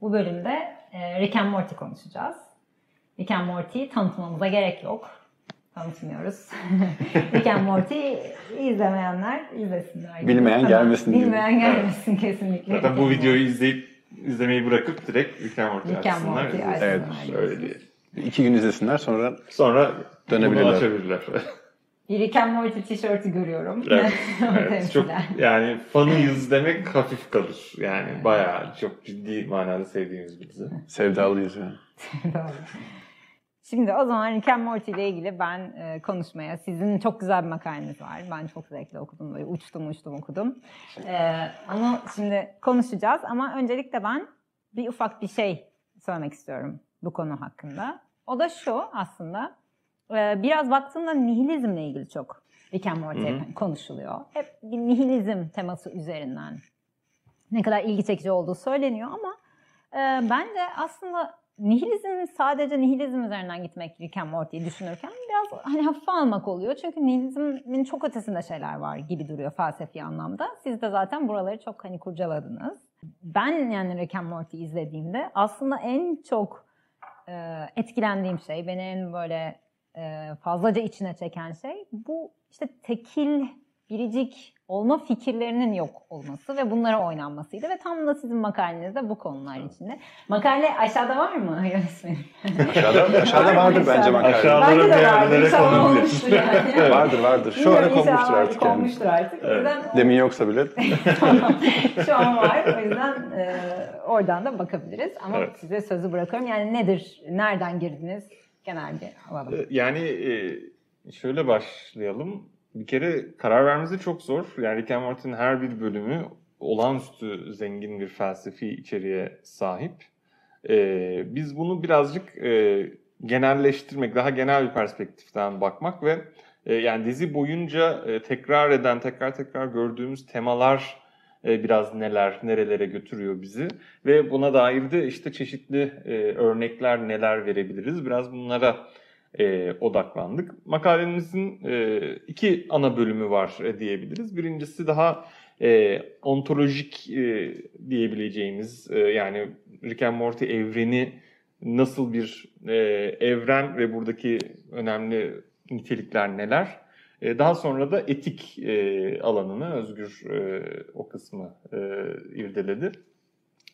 Bu bölümde e, Rick and Morty konuşacağız. Rick and Morty'yi tanıtmamıza gerek yok. Tanıtmıyoruz. Rick and Morty izlemeyenler izlesinler. Bilmeyen Tamam. gelmesin diye. Bilmeyen gelmesin kesinlikle. Zaten bu videoyu izleyip izlemeyi bırakıp direkt Rick and Morty Rick and açsınlar. Morty açsınlar. Evet. Öyle diye. İki gün izlesinler sonra Sonra Dönebilirler. bunu açabilirler. Bir Rick and Morty tişörtü görüyorum. evet. Evet. Çok yani fanıyız demek hafif kalır. Yani bayağı çok ciddi manada sevdiğimiz bir dizi. sevdalıyız yani. Şimdi o zaman Rick and Morty ile ilgili ben e, konuşmaya, sizin çok güzel bir makaleniz var. Ben çok zevkle okudum, böyle uçtum uçtum okudum. E, onu şimdi konuşacağız ama öncelikle ben bir ufak bir şey söylemek istiyorum bu konu hakkında. O da şu aslında, biraz baktığımda nihilizmle ilgili çok Rick and Morty konuşuluyor. Hep bir nihilizm teması üzerinden ne kadar ilgi çekici olduğu söyleniyor ama e, bence aslında nihilizm sadece nihilizm üzerinden gitmek Rick and Morty'yi düşünürken biraz hani hafife almak oluyor. Çünkü nihilizmin çok ötesinde şeyler var gibi duruyor felsefi anlamda. Siz de zaten buraları çok hani kurcaladınız. Ben yani Rick and Morty izlediğimde aslında en çok e, etkilendiğim şey, beni en böyle fazlaca içine çeken şey bu işte tekil, biricik olma fikirlerinin yok olması ve bunlara oynanmasıydı ve tam da sizin makalenizde bu konular içinde. Makale aşağıda var mı yönetmenim? Aşağıda, aşağıda vardır bence makale. Aşağıda- Bence de vardır. yerlere İnşallah olmuştur yani. Vardır vardır. Şu Bilmiyorum, ara konmuştur artık yani. Konmuştur artık. Evet. yüzden Demin yoksa bile. şu an var. O yüzden e, oradan da bakabiliriz. Ama Evet. size sözü bırakıyorum. Yani nedir? Nereden girdiniz? Genel bir alalım. Ee, Yani e, şöyle başlayalım. Bir kere karar vermesi çok zor. Yani Rick and Morty'nin her bir bölümü olağanüstü zengin bir felsefi içeriğe sahip. Ee, biz bunu birazcık e, genelleştirmek, daha genel bir perspektiften bakmak ve e, yani dizi boyunca e, tekrar eden, tekrar tekrar gördüğümüz temalar biraz neler, nerelere götürüyor bizi ve buna dair de işte çeşitli e, örnekler neler verebiliriz. Biraz bunlara e, odaklandık. Makalemizin e, iki ana bölümü var e, diyebiliriz. Birincisi daha e, ontolojik e, diyebileceğimiz e, yani Rick and Morty evreni nasıl bir e, evren ve buradaki önemli nitelikler neler? E, daha sonra da etik e, alanını Özgür e, o kısmı irdeledi.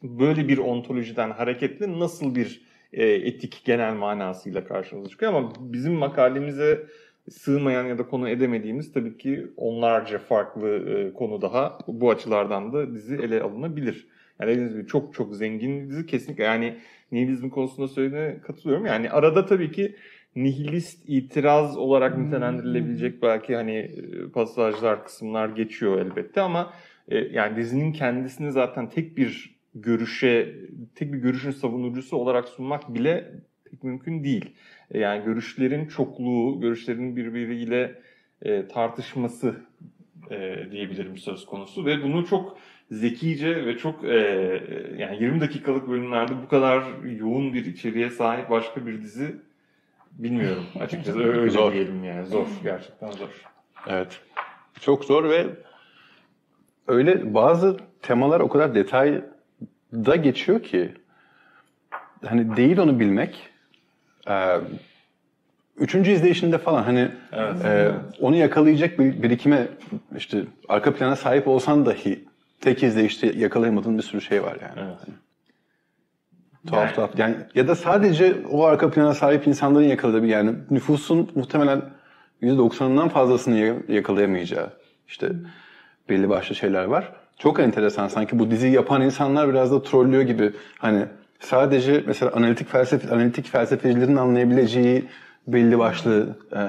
Böyle bir ontolojiden hareketle nasıl bir etik genel manasıyla karşımıza çıkıyor ama bizim makalemize sığmayan ya da konu edemediğimiz tabii ki onlarca farklı konu daha bu açılardan da dizi ele alınabilir. Yani dediğiniz gibi çok çok zengin bir dizi kesinlikle yani nihilizm konusunda söylediğine katılıyorum. Yani arada tabii ki nihilist itiraz olarak Hmm. nitelendirilebilecek belki hani e, pasajlar, kısımlar geçiyor elbette ama e, yani dizinin kendisini zaten tek bir görüşe, tek bir görüşün savunucusu olarak sunmak bile pek mümkün değil. E, Yani görüşlerin çokluğu, görüşlerin birbiriyle tartışması diyebilirim söz konusu ve bunu çok zekice ve çok e, yani 20 dakikalık bölümlerde bu kadar yoğun bir içeriğe sahip başka bir dizi bilmiyorum açıkçası öyle Zor. diyelim yani zor gerçekten zor. Evet. Çok zor ve öyle bazı temalar o kadar detayda geçiyor ki hani değil onu bilmek e, üçüncü izleyişinde falan hani Evet. e, onu yakalayacak bir birikime işte arka plana sahip olsan dahi tek izleyişte yakalayamadığın bir sürü şey var yani. Evet. Tuhaf Yani- tuhaf. Yani ya da sadece o arka plana sahip insanların yakaladığı bir yani nüfusun muhtemelen %90'ından fazlasını ya- yakalayamayacağı işte belli başlı şeyler var. Çok enteresan sanki bu diziyi yapan insanlar biraz da trollüyor gibi. Hani sadece mesela analitik felsefe analitik felsefecilerin anlayabileceği belli başlı e,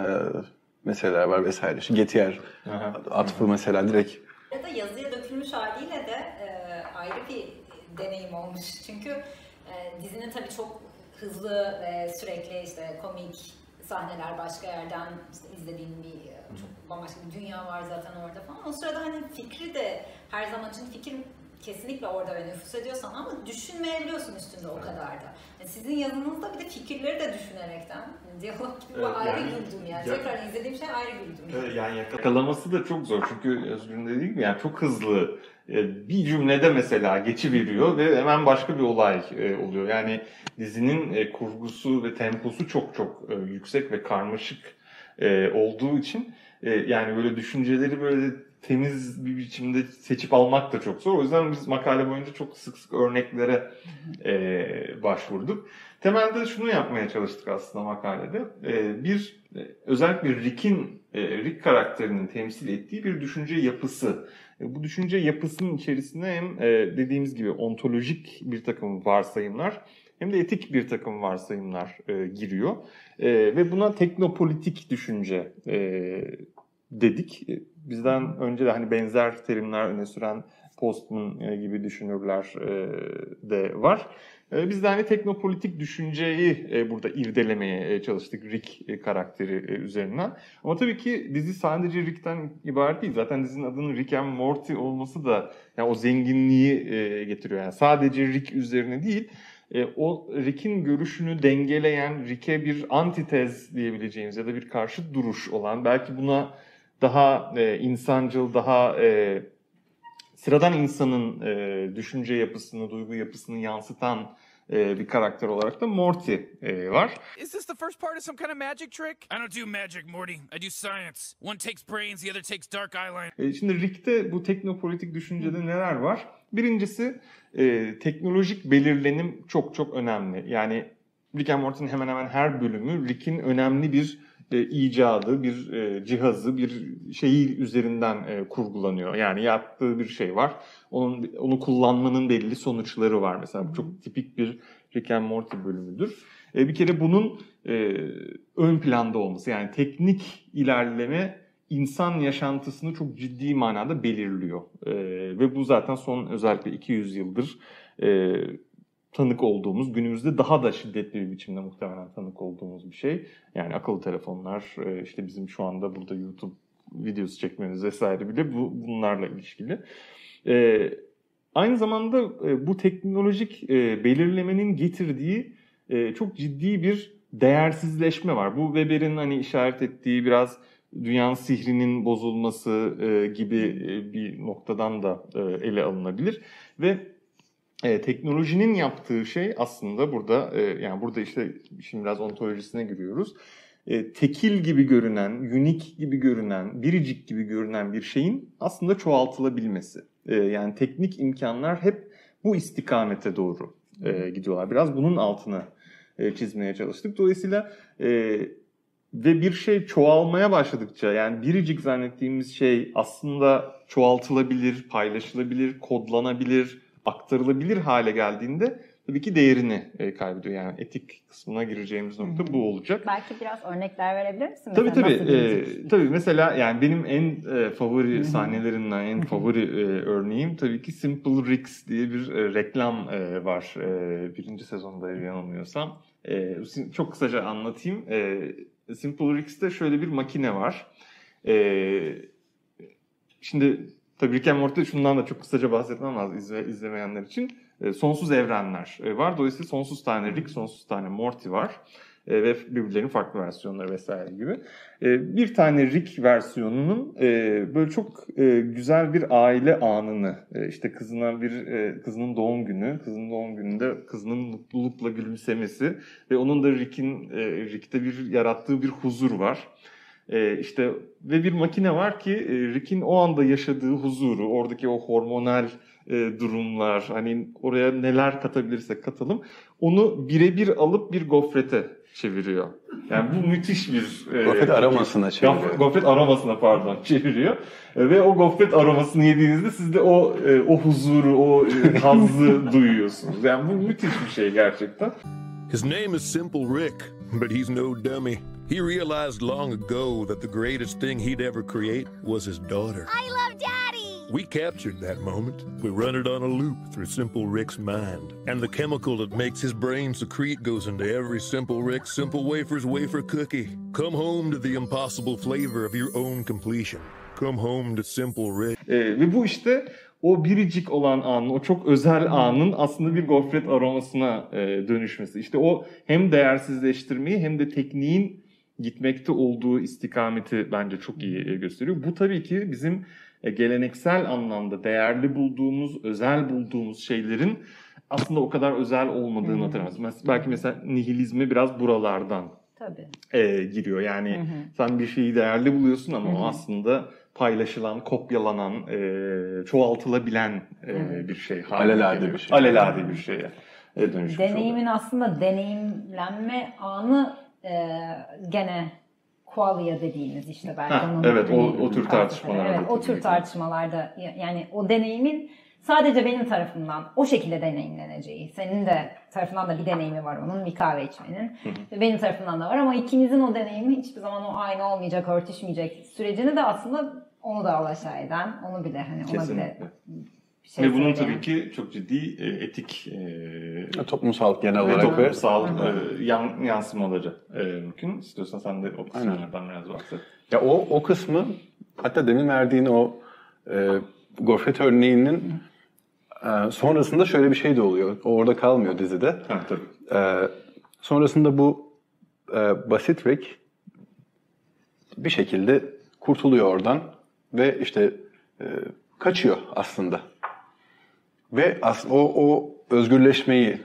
meseleler var vesaire. İşte Gettier Aha. atfı mesela direkt Ya da yazıya dökülmüş haliyle de e, ayrı bir deneyim olmuş. Çünkü e, dizinin tabii çok hızlı ve sürekli işte komik sahneler başka yerden işte izlediğim bir e, çok bambaşka bir dünya var zaten orada falan. O sırada hani fikri de her zaman için fikir kesinlikle orada ve nüfus ediyorsan ama düşünmeyebiliyorsun üstünde o kadar da. Yani sizin yazınızda bir de fikirleri de düşünerekten diyalog gibi Evet, ayrı yani- güldüm yani. Ya- Tekrar izlediğim şey ayrı güldüm. Yani. Evet, Yani yakalaması da çok zor çünkü Özgür'ün dediği gibi yani çok hızlı bir cümlede mesela geçiveriyor ve hemen başka bir olay e, oluyor. Yani dizinin e, kurgusu ve temposu çok çok e, yüksek ve karmaşık olduğu için yani böyle düşünceleri böyle temiz bir biçimde seçip almak da çok zor. O yüzden biz makale boyunca çok sık sık örneklere başvurduk. Temelde şunu yapmaya çalıştık aslında makalede. E, bir e, özellikle Rick'in e, Rick karakterinin temsil ettiği bir düşünce yapısı. E, bu düşünce yapısının içerisine hem dediğimiz gibi ontolojik bir takım varsayımlar hem de etik bir takım varsayımlar giriyor. Ve buna teknopolitik düşünce dedik. Bizden önce de hani benzer terimler öne süren Postman gibi düşünürler de var. E, Biz de hani teknopolitik düşünceyi e, burada irdelemeye e, çalıştık Rick e, karakteri üzerinden. Ama tabii ki dizi sadece Rick'ten ibaret değil. Zaten dizinin adının Rick and Morty olması da yani o zenginliği getiriyor. Yani sadece Rick üzerine değil, o Rick'in görüşünü dengeleyen, Rick'e bir antitez diyebileceğimiz ya da bir karşıt duruş olan, belki buna daha insancıl, daha sıradan insanın e, düşünce yapısını, duygu yapısını yansıtan e, bir karakter olarak da Morty e, var. Is this the first part of some kind of magic trick? I don't do magic, Morty. I do science. One takes brains, the other takes dark eyeliner. E, Şimdi Rick'te bu teknopolitik düşüncede neler var? Birincisi e, teknolojik belirlenim çok çok önemli. Yani Rick and Morty'nin hemen hemen her bölümü Rick'in önemli bir e, icadı, bir e, cihazı, bir şeyi üzerinden e, kurgulanıyor. Yani yaptığı bir şey var. Onun onu kullanmanın belli sonuçları var. Mesela bu çok tipik bir Rick and Morty bölümüdür. E, bir kere bunun e, ön planda olması yani teknik ilerleme insan yaşantısını çok ciddi manada belirliyor. E, ve bu zaten son özellikle 200 yıldır e, tanık olduğumuz, günümüzde daha da şiddetli bir biçimde muhtemelen tanık olduğumuz bir şey. Yani akıllı telefonlar, e, işte bizim şu anda burada YouTube videosu çekmemiz vesaire bile bu bunlarla ilişkili. E, aynı zamanda e, bu teknolojik belirlemenin getirdiği çok ciddi bir değersizleşme var. Bu Weber'in hani işaret ettiği biraz dünyanın sihrinin bozulması gibi bir noktadan da ele alınabilir ve e, teknolojinin yaptığı şey aslında burada e, yani burada işte şimdi biraz ontolojisine giriyoruz. E, tekil gibi görünen, unik gibi görünen, biricik gibi görünen bir şeyin aslında çoğaltılabilmesi. E, yani teknik imkanlar hep bu istikamete doğru e, gidiyorlar. Biraz bunun altına e, çizmeye çalıştık. Dolayısıyla e, ve bir şey çoğalmaya başladıkça yani biricik zannettiğimiz şey aslında çoğaltılabilir, paylaşılabilir, kodlanabilir, aktarılabilir hale geldiğinde tabii ki değerini e, kaybediyor. Yani etik kısmına gireceğimiz nokta bu olacak. Belki biraz örnekler verebilir misin? Tabii Mesela tabii. müzik? tabii mesela yani benim en e, favori sahnelerinden en favori e, örneğim tabii ki Simple Ricks diye bir e, reklam e, var. E, birinci sezonda yanılmıyorsam. E, çok kısaca anlatayım. E, Simple Ricks'te şöyle bir makine var. E, şimdi tabii Rick and Morty'de şundan da çok kısaca bahsetmem lazım izle, izlemeyenler için. E, sonsuz evrenler e, var. Dolayısıyla sonsuz tane Rick, sonsuz tane Morty var. E, ve birbirlerinin farklı versiyonları vesaire gibi. E, bir tane Rick versiyonunun e, böyle çok e, güzel bir aile anını, e, işte kızına bir e, kızının doğum günü, kızının doğum gününde kızının mutlulukla gülümsemesi ve onun da Rick'in e, Rick'te bir yarattığı bir huzur var. E, işte ve bir makine var ki e, Rick'in o anda yaşadığı huzuru, oradaki o hormonal e, durumlar, hani oraya neler katabilirsek katalım, onu birebir alıp bir gofrete çeviriyor. Yani bu müthiş bir... e, Gofret aromasına çeviriyor. Gofret, gofret aromasına pardon çeviriyor. E, ve o gofret aromasını yediğinizde siz de o e, o huzuru, o e, hazzı duyuyorsunuz. Yani bu müthiş bir şey gerçekten. His name is Simple Rick, but he's no dummy. He realized long ago that the greatest thing he'd ever create was his daughter. I love Daddy! We captured that moment. We run it on a loop through Simple Rick's mind. And the chemical that makes his brain secrete goes into every Simple Rick Simple Wafers wafer cookie. Come home to the impossible flavor of your own completion. Come home to Simple Rick. E, ve bu işte o biricik olan anın, o çok özel anın aslında bir gofret aromasına e, dönüşmesi. İşte o hem değersizleştirmeyi hem de tekniğin gitmekte olduğu istikameti bence çok iyi e, gösteriyor. Bu tabii ki bizim e, geleneksel anlamda değerli bulduğumuz, özel bulduğumuz şeylerin aslında o kadar özel olmadığını hatırlamaz. Mes- Belki mesela nihilizmi biraz buralardan Tabii. e, giriyor. Yani sen bir şeyi değerli buluyorsun ama o aslında paylaşılan, kopyalanan, e, çoğaltılabilen e, bir şey. Alelade bir şey. Alelade bir şeye e, dönüşmüş oluyor. Deneyimin aslında deneyimlenme anı e, gene qualia dediğimiz işte belki Ha, onun evet, o- o tür tartışmalara Evet, o tür tartışmalarda ya- yani o deneyimin sadece benim tarafımdan o şekilde deneyimleneceği. Senin de tarafından da bir deneyimi var onun bir kahve içmenin. Ve benim tarafımdan da var ama ikimizin o deneyimi hiçbir zaman o aynı olmayacak, örtüşmeyecek sürecini de aslında onu da alaşağı eden, onu bile hani ona bile Kesinlikle. bir şey Ve bunun tabii ki çok ciddi e, etik e, Toplumsal genel olarak ve toplumsal e, yan, yansımaları e, mümkün. İstiyorsan sen de o kısımlardan biraz bahset. Ya o o kısmı hatta demin verdiğin o e, gofret örneğinin e, sonrasında şöyle bir şey de oluyor. O orada kalmıyor dizide. Ha, tabii. E, sonrasında bu e, basit Rick bir şekilde kurtuluyor oradan ve işte e, kaçıyor aslında. Ve as- o, o özgürleşmeyi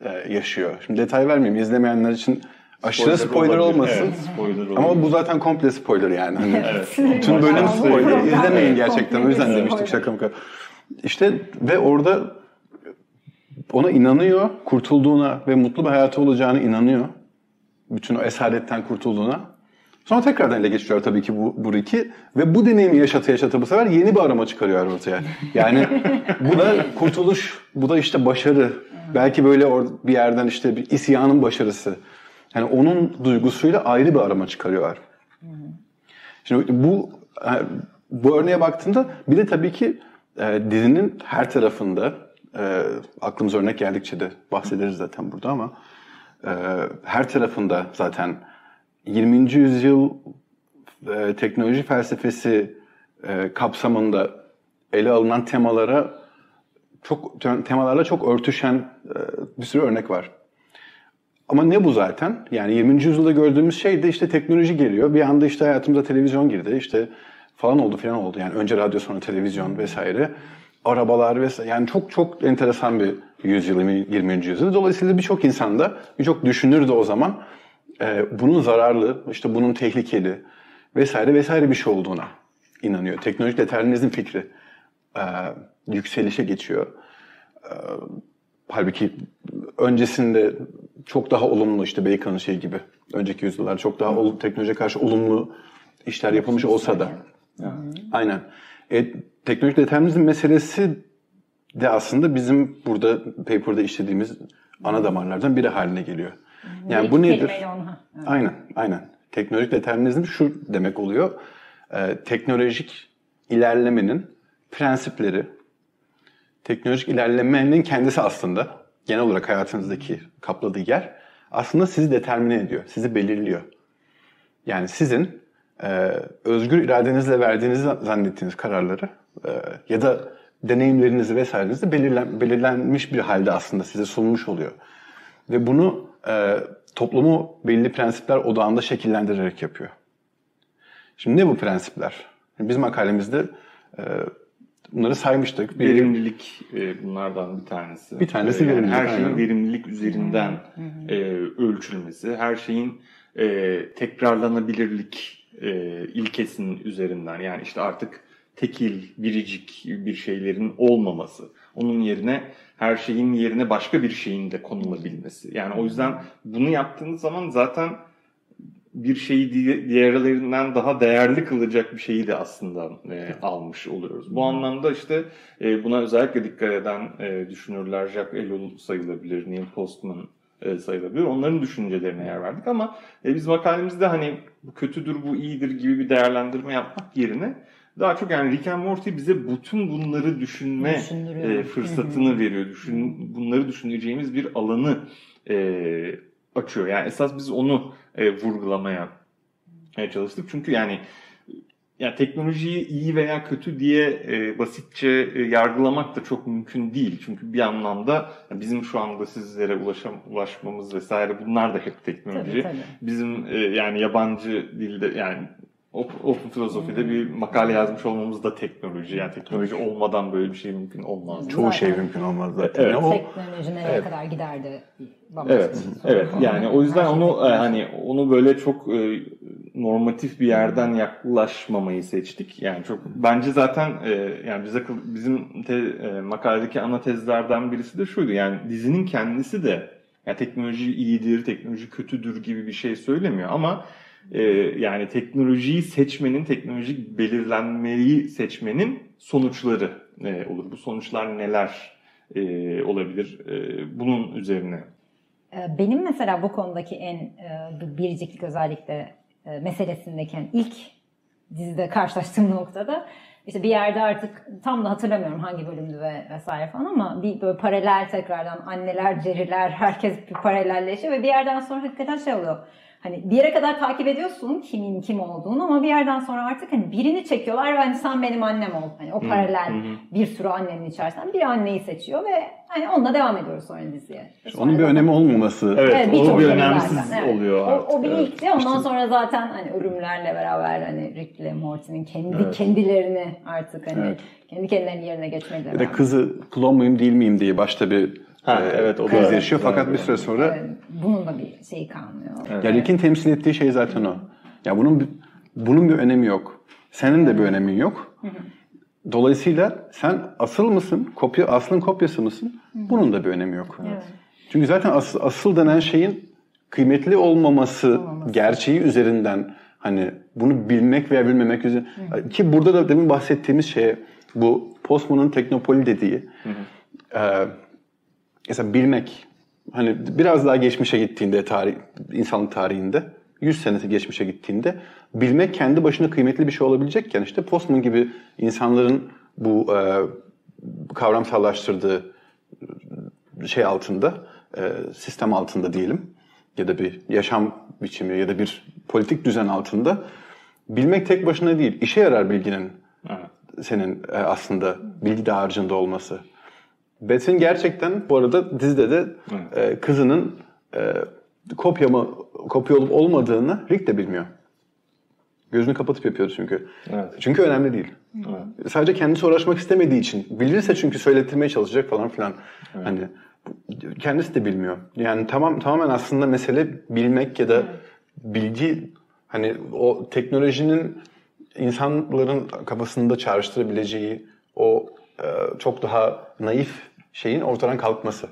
e, yaşıyor. Şimdi detay vermeyeyim izlemeyenler için aşırı spoiler, olabilir. olmasın. Evet, spoiler Ama olabilir. bu zaten komple spoiler yani. Hani Evet. Bütün bölüm spoiler. İzlemeyin gerçekten. O yüzden demiştik spoiler. şaka maka. İşte ve orada ona inanıyor, kurtulduğuna ve mutlu bir hayatı olacağına inanıyor. Bütün o esaretten kurtulduğuna. Sonra tekrardan ele geçiriyor tabii ki bu, bu Rick'i. Ve bu deneyimi yaşata yaşata bu sefer yeni bir arama çıkarıyor ortaya. Yani bu da kurtuluş, bu da işte başarı. Belki böyle bir yerden işte bir isyanın başarısı. Yani onun duygusuyla ayrı bir arama çıkarıyorlar. Şimdi bu bu örneğe baktığında bir de tabii ki e, dizinin her tarafında e, aklımız örnek geldikçe de bahsederiz zaten burada ama e, her tarafında zaten 20. yüzyıl e, teknoloji felsefesi e, kapsamında ele alınan temalara çok temalarla çok örtüşen e, bir sürü örnek var. Ama ne bu zaten? Yani 20. yüzyılda gördüğümüz şey de işte teknoloji geliyor. Bir anda işte hayatımıza televizyon girdi. İşte falan oldu falan oldu. Yani önce radyo sonra televizyon vesaire. Arabalar vesaire. Yani çok çok enteresan bir yüzyıl 20. yüzyıl. Dolayısıyla birçok insan da, birçok düşünür de o zaman e, bunun zararlı, işte bunun tehlikeli vesaire vesaire bir şey olduğuna inanıyor. Teknolojik determinizm fikri e, yükselişe geçiyor. E, halbuki öncesinde çok daha olumlu işte Bacon'ın şey gibi önceki yüzyıllar çok daha ol, teknolojiye karşı olumlu işler yapılmış olsa da. Aynen. E, teknolojik determinizm meselesi de aslında bizim burada paper'da işlediğimiz ana damarlardan biri haline geliyor. Yani İki bu nedir? evet. Aynen, aynen. Teknolojik determinizm şu demek oluyor. Ee, teknolojik ilerlemenin prensipleri, teknolojik ilerlemenin kendisi aslında genel olarak hayatınızdaki kapladığı yer aslında sizi determine ediyor, sizi belirliyor. Yani sizin e, özgür iradenizle verdiğinizi zannettiğiniz kararları e, ya da deneyimlerinizi vesairenizi belirlen, belirlenmiş bir halde aslında size sunmuş oluyor. Ve bunu e, toplumu belli prensipler odağında şekillendirerek yapıyor. Şimdi ne bu prensipler? Biz makalemizde e, bunları saymıştık. Bir- Verimlilik e, bunlardan bir tanesi. Bir tanesi E, verimlilik, Her şeyin aynen. verimlilik üzerinden e, ölçülmesi, her şeyin e, tekrarlanabilirlik e, ilkesinin üzerinden. Yani işte artık tekil, biricik bir şeylerin olmaması. Onun yerine her şeyin yerine başka bir şeyin de konulabilmesi. Yani o yüzden bunu yaptığınız zaman zaten bir şeyi di- diğerlerinden daha değerli kılacak bir şeyi de aslında e, almış oluyoruz. Bu anlamda işte e, buna özellikle dikkat eden e, düşünürler Jacques Ellul sayılabilir, Neil Postman e, sayılabilir. Onların düşüncelerine yer verdik ama e, biz makalemizde hani bu kötüdür, bu iyidir gibi bir değerlendirme yapmak yerine daha çok yani Rick and Morty bize bütün bunları düşünme e, fırsatını veriyor. Düşün, bunları düşüneceğimiz bir alanı e, açıyor. Yani esas biz onu e, vurgulamaya e, çalıştık. Çünkü yani yani teknolojiyi iyi veya kötü diye e, basitçe e, yargılamak da çok mümkün değil. Çünkü bir anlamda bizim şu anda sizlere ulaşam, ulaşmamız vesaire bunlar da hep teknoloji. Tabii, tabii. Bizim e, yani yabancı dilde yani op- Open Philosophy'de bir makale yazmış olmamız da teknoloji. Yani teknoloji olmadan böyle bir şey mümkün olmaz. Çoğu şey Zaten. mümkün olmaz zaten. Evet. O, Teknoloji nereye Evet. kadar giderdi? bambaşka Evet, evet. Yani o yüzden Her şey onu e, teknoloji. hani onu böyle çok e, normatif bir yerden yaklaşmamayı seçtik. Yani çok bence zaten e, yani bize bizim te, e, makaledeki ana tezlerden birisi de şuydu. Yani dizinin kendisi de yani teknoloji iyidir, teknoloji kötüdür gibi bir şey söylemiyor ama e, yani teknolojiyi seçmenin, teknolojik belirlenmeyi seçmenin sonuçları e, olur. Bu sonuçlar neler e, olabilir? E, bunun üzerine Ee, Benim mesela bu konudaki en e, biriciklik özellikle e, meselesindeki yani ilk dizide karşılaştığım noktada işte bir yerde artık tam da hatırlamıyorum hangi bölümdü ve vesaire falan ama bir böyle paralel tekrardan anneler, ceriler, herkes bir paralelleşiyor ve bir yerden sonra hakikaten şey oluyor. Hani bir yere kadar takip ediyorsun kimin kim olduğunu ama bir yerden sonra artık hani birini çekiyorlar ve hani sen benim annem ol. Hani o paralel bir sürü annenin içerisinden bir anneyi seçiyor ve hani onunla devam ediyoruz sonra diziye. onun bir önemi olmaması. Evet, Evet, o birçok bir önemsiz zaten, evet. oluyor O, artık. o bir evet. Ondan sonra zaten hani ölümlerle beraber hani Rick ile Morty'nin kendi Evet. kendilerini artık hani Evet. kendi kendilerinin yerine geçmeyle Ya da kızı klon muyum değil miyim diye başta bir Ha, e, evet, o da- kriz yaşıyor. Fakat Evet. bir süre sonra Evet, bunun da bir şeyi kalmıyor. ya Rick'in temsil ettiği şey zaten o. Ya bunun bunun bir önemi yok. Senin de bir önemin yok. Dolayısıyla sen asıl mısın? Kopya aslın kopyası mısın? Bunun da bir önemi yok. Evet. Çünkü zaten asıl, asıl denen şeyin kıymetli olmaması, Olmaması. gerçeği üzerinden hani bunu bilmek veya bilmemek üzerinden ki burada da demin bahsettiğimiz şeye bu Postman'ın teknopoli dediği e, mesela bilmek hani biraz daha geçmişe gittiğinde tarih insanlık tarihinde 100 senesi geçmişe gittiğinde bilmek kendi başına kıymetli bir şey olabilecekken işte Postman gibi insanların bu e, kavramsallaştırdığı şey altında, e, sistem altında diyelim ya da bir yaşam biçimi ya da bir politik düzen altında bilmek tek başına değil, işe yarar bilginin senin e, aslında bilgi dağarcığında olması. Beth'in gerçekten bu arada dizide de e, kızının e, kopya mı, kopya olup olmadığını Rick de bilmiyor. Gözünü kapatıp yapıyor çünkü. Evet. Çünkü önemli değil. Sadece kendisi uğraşmak istemediği için. Bilirse çünkü söylettirmeye çalışacak falan filan. Hani bu- kendisi de bilmiyor. Yani tamam tamamen aslında mesele bilmek ya da bilgi hani o teknolojinin insanların kafasında çağrıştırabileceği o çok daha naif şeyin ortadan kalkması.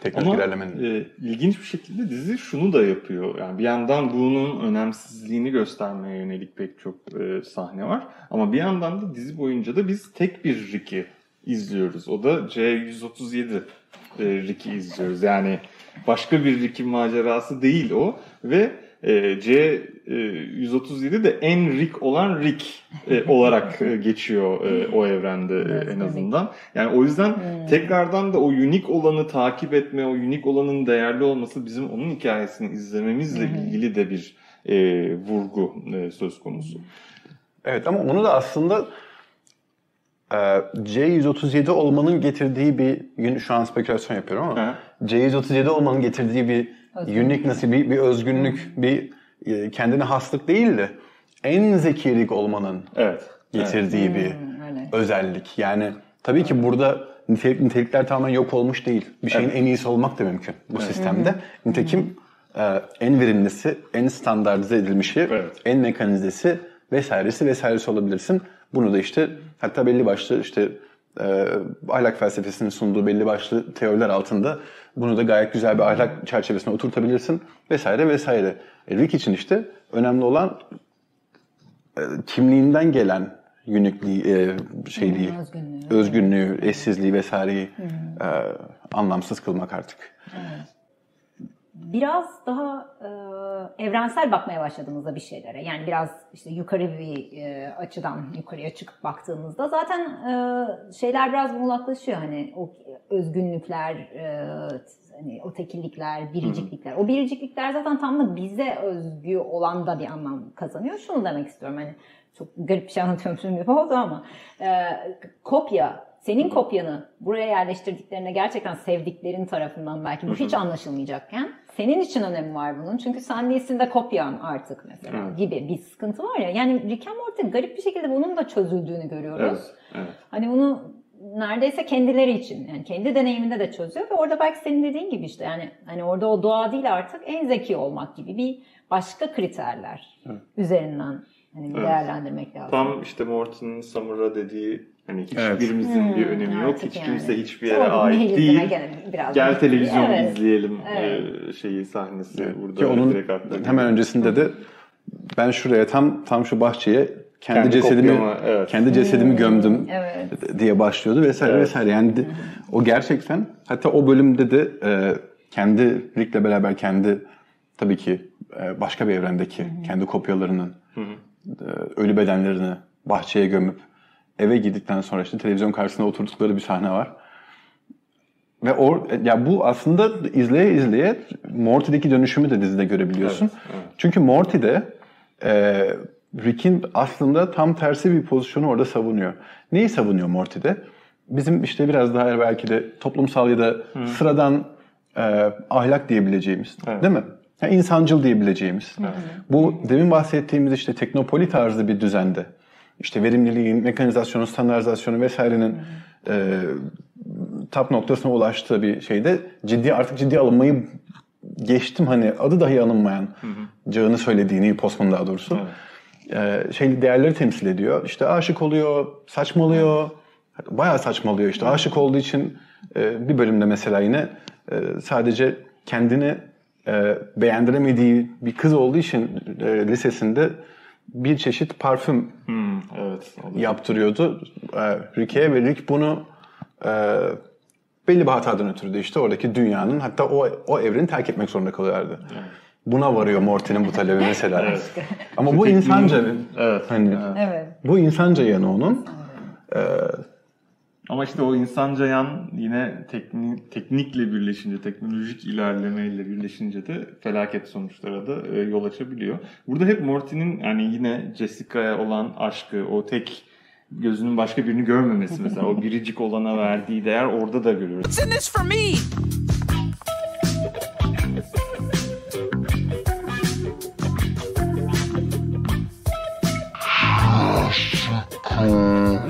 Teknolojik Ama ilerlemenin. e, ilginç bir şekilde dizi şunu da yapıyor. Yani bir yandan bunun önemsizliğini göstermeye yönelik pek çok e, sahne var. Ama bir yandan da dizi boyunca da biz tek bir Rick'i izliyoruz. O da C137 e, Rick'i izliyoruz. Yani başka bir Rick'in macerası değil o. Ve e, C137 de en Rick olan Rick e, olarak e, geçiyor e, o evrende e, Evet, en azından. Yani o yüzden tekrardan da o unik olanı takip etme, o unik olanın değerli olması bizim onun hikayesini izlememizle ilgili de bir e, vurgu e, söz konusu. Evet ama onu da aslında e, C137 olmanın getirdiği bir şu an spekülasyon yapıyorum ama Ha. C137 olmanın getirdiği bir Özgünlük. uniqueness, bir, bir özgünlük, bir e, kendine haslık değil de en zekilik olmanın Evet. getirdiği bir öyle. özellik. Yani tabii ki burada nitelik, nitelikler tamamen yok olmuş değil. Bir şeyin en iyisi olmak da mümkün bu sistemde. Nitekim e, en verimlisi, en standartize edilmişi, Evet. en mekanizesi vesairesi vesairesi olabilirsin. Bunu da işte hatta belli başlı işte e, ahlak felsefesinin sunduğu belli başlı teoriler altında bunu da gayet güzel bir ahlak çerçevesine oturtabilirsin vesaire vesaire. E, Rick için işte önemli olan e, kimliğinden gelen uniqueliği, e, şeyliği, Hmm, özgünlüğü. özgünlüğü, eşsizliği vesaireyi e, anlamsız kılmak artık. Biraz daha e, evrensel bakmaya başladığımızda bir şeylere yani biraz işte yukarı bir e, açıdan yukarıya çıkıp baktığımızda zaten e, şeyler biraz muğlaklaşıyor hani o özgünlükler e, hani o tekillikler, biriciklikler. O biriciklikler zaten tam da bize özgü olan da bir anlam kazanıyor. Şunu demek istiyorum hani çok garip bir şey anlatıyormuşum gibi oldu ama e, kopya senin kopyanı buraya yerleştirdiklerine gerçekten sevdiklerin tarafından belki bu hiç anlaşılmayacakken senin için önemi var bunun. Çünkü sen değilsin de kopyan artık mesela Evet. gibi bir sıkıntı var ya. Yani Rick and Morty garip bir şekilde bunun da çözüldüğünü görüyoruz. Evet, evet. Hani bunu neredeyse kendileri için yani kendi deneyiminde de çözüyor ve orada belki senin dediğin gibi işte yani hani orada o doğa değil artık en zeki olmak gibi bir başka kriterler üzerinden hani Evet. değerlendirmek lazım. Tam işte Morton'un Samur'a dediği hani Evet. hiçbirimizin bir Hmm, önemi yok. Hiç yani. kimse hiçbir yere Orada ait değil. gene biraz Gel televizyon Evet. izleyelim Evet. e, şeyi sahnesi burada Ki onun hemen öncesinde de ben şuraya tam tam şu bahçeye kendi, Kendi cesedimi kopyama, evet. kendi cesedimi gömdüm Evet. diye başlıyordu vesaire Evet. vesaire. Yani de- o gerçekten hatta o bölümde de e, kendi Rick'le beraber kendi tabii ki e, başka bir evrendeki kendi kopyalarının e, ölü bedenlerini bahçeye gömüp eve gittikten sonra işte televizyon karşısında oturdukları bir sahne var. Ve or, ya bu aslında izleye izleye Morty'deki dönüşümü de dizide görebiliyorsun. Evet, evet. Çünkü Morty'de e, Rick'in aslında tam tersi bir pozisyonu orada savunuyor. Neyi savunuyor Morty'de? Bizim işte biraz daha belki de toplumsal ya da sıradan e, ahlak diyebileceğimiz Evet. değil mi? Ya insancıl diyebileceğimiz. Bu demin bahsettiğimiz işte teknopoli tarzı bir düzende işte verimliliğin, mekanizasyonu, standartizasyonu vesairenin e, tap noktasına ulaştığı bir şeyde ciddi artık ciddi alınmayı geçtim hani adı dahi anılmayan Cağını söylediğini Postman daha doğrusu e, şey değerleri temsil ediyor. İşte aşık oluyor, saçmalıyor. Bayağı saçmalıyor işte. Aşık olduğu için e, bir bölümde mesela yine e, sadece kendini e, beğendiremediği bir kız olduğu için e, lisesinde bir çeşit parfüm Hmm, evet. yaptırıyordu e, Rick'e ve Rick bunu e, belli bir hatadan ötürü de işte oradaki dünyanın hatta o o evreni terk etmek zorunda kalıyorlardı. Buna varıyor Morty'nin bu talebi mesela. Ama bu insanca Evet. hani Evet. bu insanca yanı onun. Ama işte o insanca yan yine tekni, teknikle birleşince, teknolojik ilerlemeyle birleşince de felaket sonuçlara da e, yol açabiliyor. Burada hep Morty'nin yani yine Jessica'ya olan aşkı, o tek gözünün başka birini görmemesi mesela o biricik olana verdiği değer orada da görüyoruz.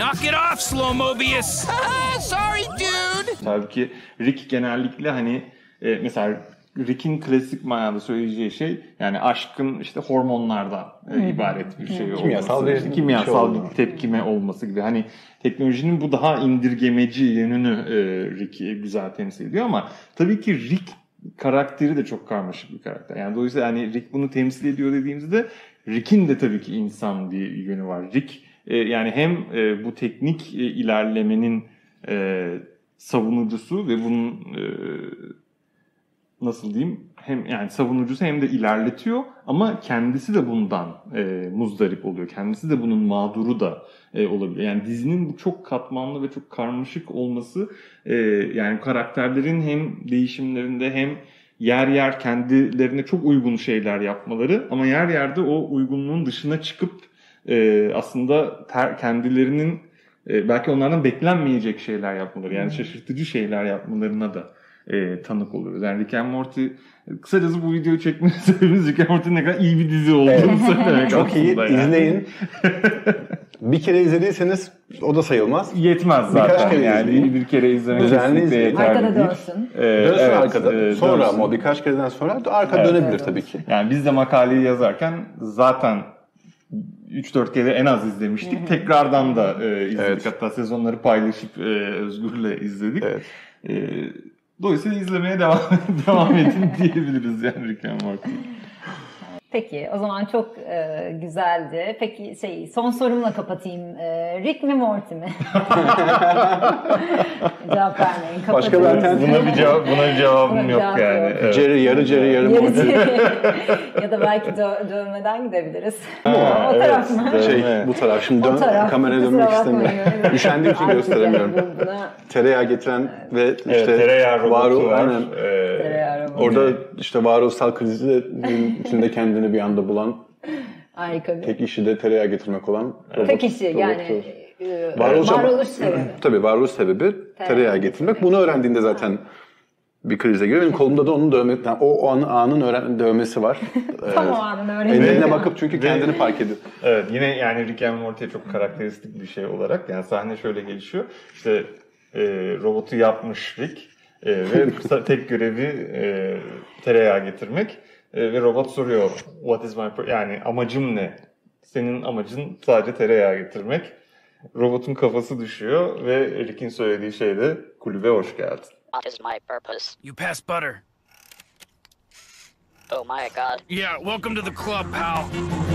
Knock it off, Slow Mobius. Sorry, dude. Halbuki Rick genellikle hani e, mesela Rick'in klasik manada söyleyeceği şey yani aşkın işte hormonlardan e, ibaret bir şey Kimyasal olması. bir işte kimyasal şey bir tepkime olması gibi. Hani teknolojinin bu daha indirgemeci yönünü e, Rick güzel temsil ediyor ama tabii ki Rick karakteri de çok karmaşık bir karakter. Yani dolayısıyla hani Rick bunu temsil ediyor dediğimizde Rick'in de tabii ki insan bir yönü var. Rick yani hem e, bu teknik e, ilerlemenin e, savunucusu ve bunun e, nasıl diyeyim hem yani savunucusu hem de ilerletiyor ama kendisi de bundan e, muzdarip oluyor. Kendisi de bunun mağduru da e, olabiliyor. Yani dizinin bu çok katmanlı ve çok karmaşık olması e, yani karakterlerin hem değişimlerinde hem yer yer kendilerine çok uygun şeyler yapmaları ama yer yerde o uygunluğun dışına çıkıp e, aslında ter, kendilerinin e, belki onlardan beklenmeyecek şeyler yapmaları yani şaşırtıcı şeyler yapmalarına da e, tanık oluyoruz. Yani Rick and Morty kısacası bu videoyu çekmenin sebebimiz Rick and Morty'nin ne kadar iyi bir dizi olduğunu söylemek Çok iyi yani. izleyin. bir kere izlediyseniz o da sayılmaz. Yetmez Birkaç zaten kere yani izleyin. bir kere izlemek Düzenli kesinlikle izleyin. yeterli Arkada değil. dönsün. Ee, Dönsün evet, arkada. e, Sonra dönsün. ama birkaç kereden sonra arka Evet. dönebilir tabii ki. Yani biz de makaleyi yazarken zaten 3-4 kere en az izlemiştik. Tekrardan da e, izledik. Evet. Hatta sezonları paylaşıp e, Özgür'le izledik. Evet. E, dolayısıyla izlemeye devam, devam edin diyebiliriz yani Rick and Morty. Peki o zaman çok e, güzeldi. Peki şey son sorumla kapatayım. E, Rick mi Morty mi? Cevap vermeyin. Başka kapatıyoruz. bir alternatif- Buna bir cevap buna bir cevabım Buna yok cevap yani. yok. Evet. Jerry yarı Jerry yarı Morty. ya da belki dö- dövmeden gidebiliriz. Ha, o evet, taraf mı? Şey bu taraf şimdi dön, taraf. kameraya dönmek istemiyorum. Evet. Üşendiğim için gösteremiyorum. buna Tereyağı getiren ve işte Evet, tereyağı var. aynen. Ee, Orada işte varoluşsal krizi de içinde kendini bir anda bulan Harika bir. Tek işi de tereyağı getirmek olan robot. Tek işi robot yani. e, Varoluş, varoluş sebebi. Tabii varoluş sebebi tereyağı getirmek. Bunu öğrendiğinde zaten bir krize giriyor. Benim kolumda da onun dövme, yani o, o an, anın öğren, dövmesi var. Tam Ee, o anın. Ellerine bakıp çünkü kendini fark ediyor. Evet yine yani Rick and Morty'ye çok karakteristik bir şey olarak yani sahne şöyle gelişiyor. İşte e, robotu yapmış Rick e, ve tek görevi e, tereyağı getirmek E, ve robot soruyor what is my pur-" yani amacım ne? Senin amacın sadece tereyağı getirmek. Robotun kafası düşüyor ve Rick'in söylediği şey de kulübe hoş geldin. What is my purpose? You pass butter. Oh my god. Yeah, welcome to the club, pal.